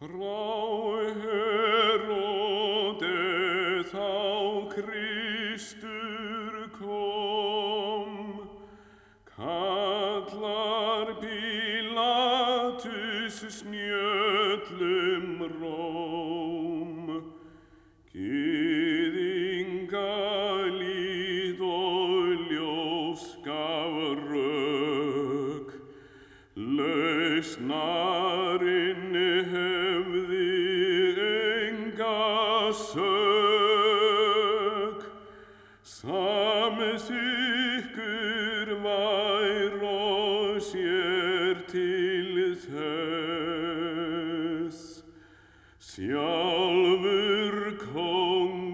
Frá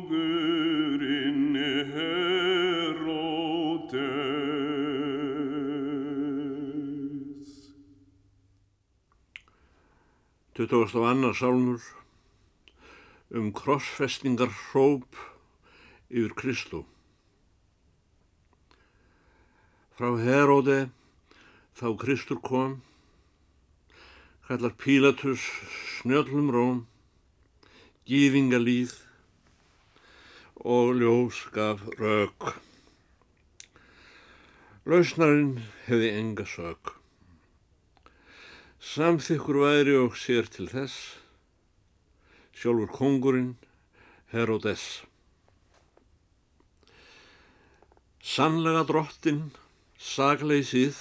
Kongurinn Heródes. 22. sálmur um krossfestingar hróp yfir Kristú. Frá Heróde þá Kristur kom, kallar Pílatus snjöllum róm, gýðingalíð og ljós gaf rauk. Lausnarinn hefði enga sök. Samþykkur væri og sér til þess, sjálfur kongurinn Herodes. Sannlega drottin, sagleysið,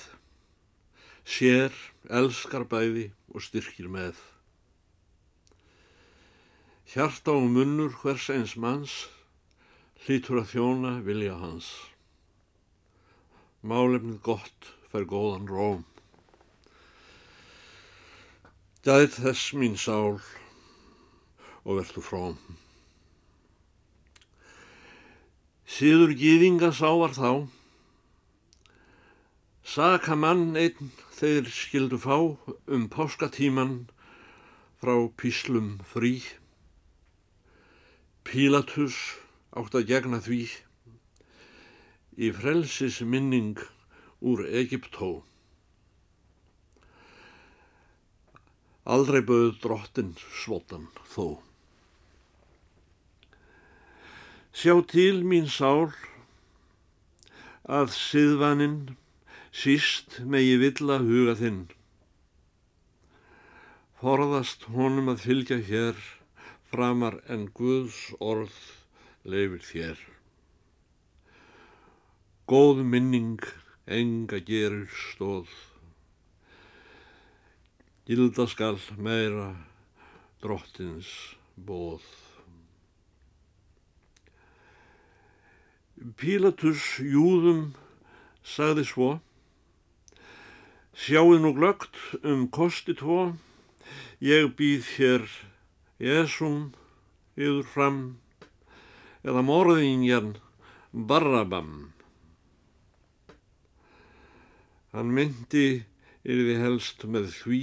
sér, elskar bæði og styrkir með. Hjarta og munnur hvers eins manns hlýtur að þjóna vilja hans. Málefnið gott fær góðan róm. Gæð þess mín sál og verðu fróm. Síður gýðinga sá var þá, saka mann einn þeir skildu fá um páskatíman frá píslum frí. Pílatus átt að gegna því í frelsis minning úr Egiptó. Aldrei bauð drottin svotan þó. Sjá til mín sál að siðvaninn síst megi villa huga þinn. Forðast honum að fylgja hér framar en Guðs orð leifir þér. Góð minning enga gerir stóð. Gilda skal meira drottins bóð. Pílatus júðum sagði svo, sjáu nú glögt um kosti tvo, ég býð hér Jésum yfir fram, eða morðingjan Barrabam. Hann myndi yrði helst með því,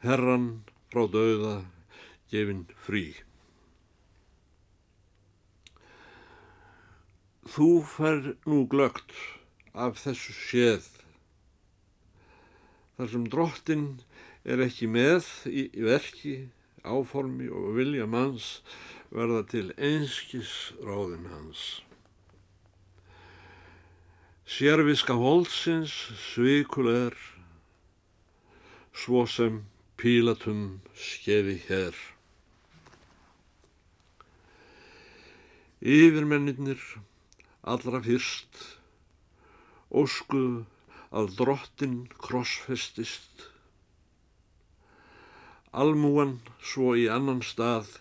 herran frá dauða gefin frí. Þú fær nú glögt af þessu séð, þar sem drottin er ekki með í verki, áformi og vilja manns verða til einskis ráðin hans. Sérviska holdsins svikulegar, svo sem pílatum skefi hér. Yfirmennir allra fyrst óskuðu að drottin krossfestist. Almúan svo í annan stað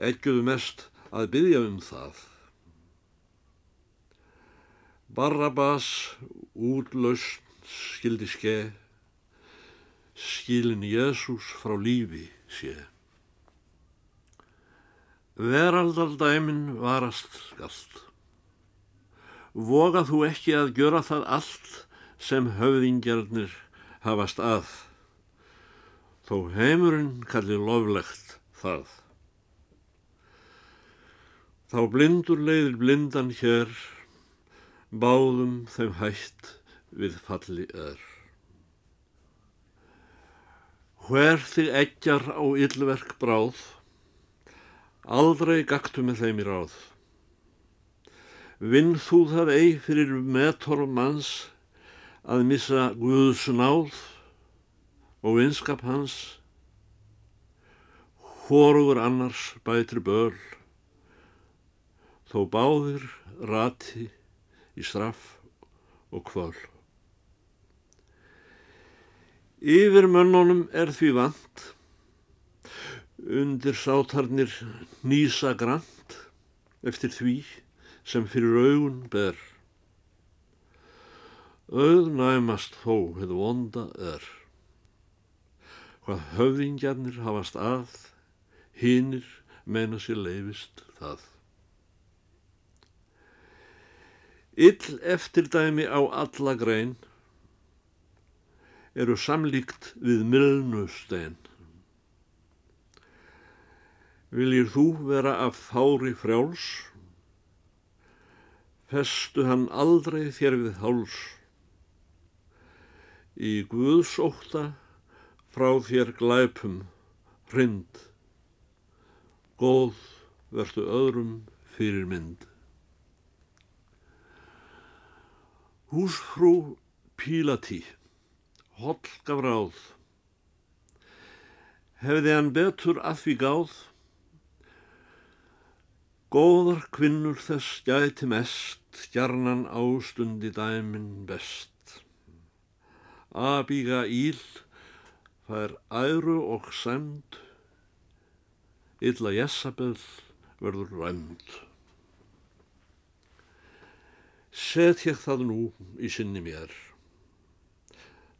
ekkjuðu mest að byggja um það. Barrabas útlaust skildi ske, skilin Jésús frá lífi sé. Veraldaldæmin varast skalt. Voga þú ekki að gjöra það allt sem höfðingjarnir hafast að, þó heimurinn kalli loflegt það. Þá blindur leiðir blindan hér, báðum þeim hætt við falli er. Hver þig eggjar á yllverk bráð, aldrei gaktu með þeim í ráð. Vinn þú það ei fyrir metorm manns að missa Guðs náð og vinskap hans, hórugur annars bætri böl, þó báðir rati í straff og kvöl. Yfir mönnunum er því vant, undir sátarnir nýsa grant eftir því sem fyrir augun ber. Auð næmast þó hefur vonda er. Hvað höfðingjarnir hafast að, hinnir meina sér leifist það. Ill eftirdæmi á alla grein eru samlíkt við milnustein. Viljir þú vera af þári frjáls? Festu hann aldrei þér við háls. Í Guðsóta frá þér glæpum hrind. Góð verðu öðrum fyrir mynd. Húsfrú Pílatí holl gaf ráð. Hefði hann betur að því gáð, góðar kvinnur þess gæti mest, stjarnan ástundi dæmin best. Abíga íl, fær æru og semd, illa Jessabell verður ræmd. Set ég það nú í sinni mér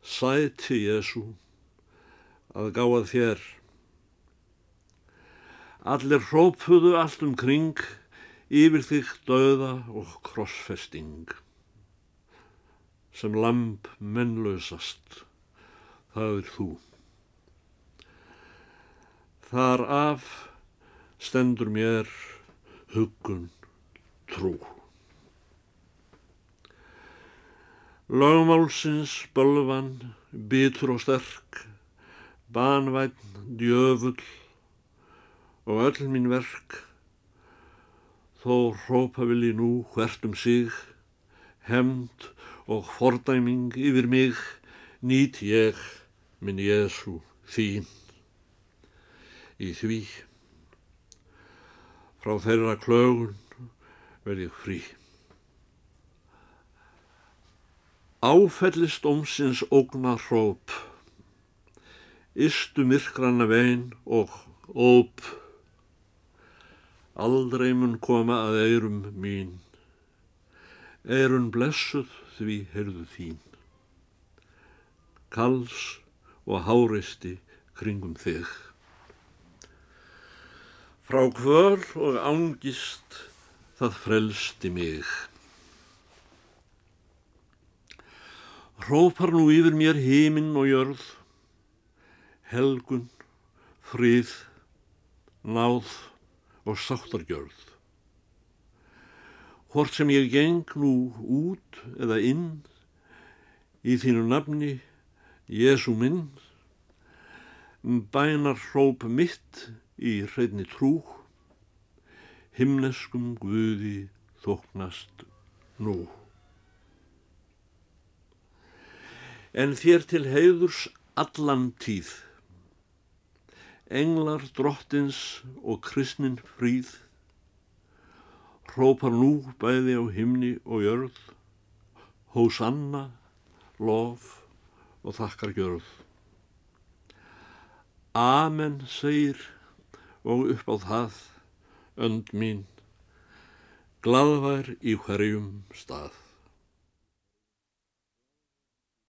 sæti Jésu að gáða þér. Allir hrópuðu allt um kring yfir þig döða og krossfesting. Sem lamp mennlausast, það er þú. Þar af stendur mér huggun trú. Lögmálsins bölvan, bitur og sterk, banvæn, djöfull og öll mín verk, þó hrópa vil ég nú hvert um sig, hemd og fordæming yfir mig, nýt ég minn Jésu þín. Í því, frá þeirra klögun verð ég frí. Áfellist ómsins ógna hróp, Istu myrkranna vein og óp, Aldrei mun koma að eirum mín, Eirun blessuð því heyrðu þín, Kals og háristi kringum þig. Frá hvör og ángist það frelsti mig. Hrópar nú yfir mér heiminn og jörð, helgun, frið, náð og sáttargjörð. Hvort sem ég geng nú út eða inn í þínu nafni, Jésu minn, bænar hróp mitt í hreinni trú, himneskum guði þóknast nú. en þér til heiðurs allan tíð. Englar drottins og kristnin fríð, hrópar nú bæði á himni og jörð, hósanna, lof og þakkar gjörð. Amen segir og upp á það, önd mín, gladvar í hverjum stað.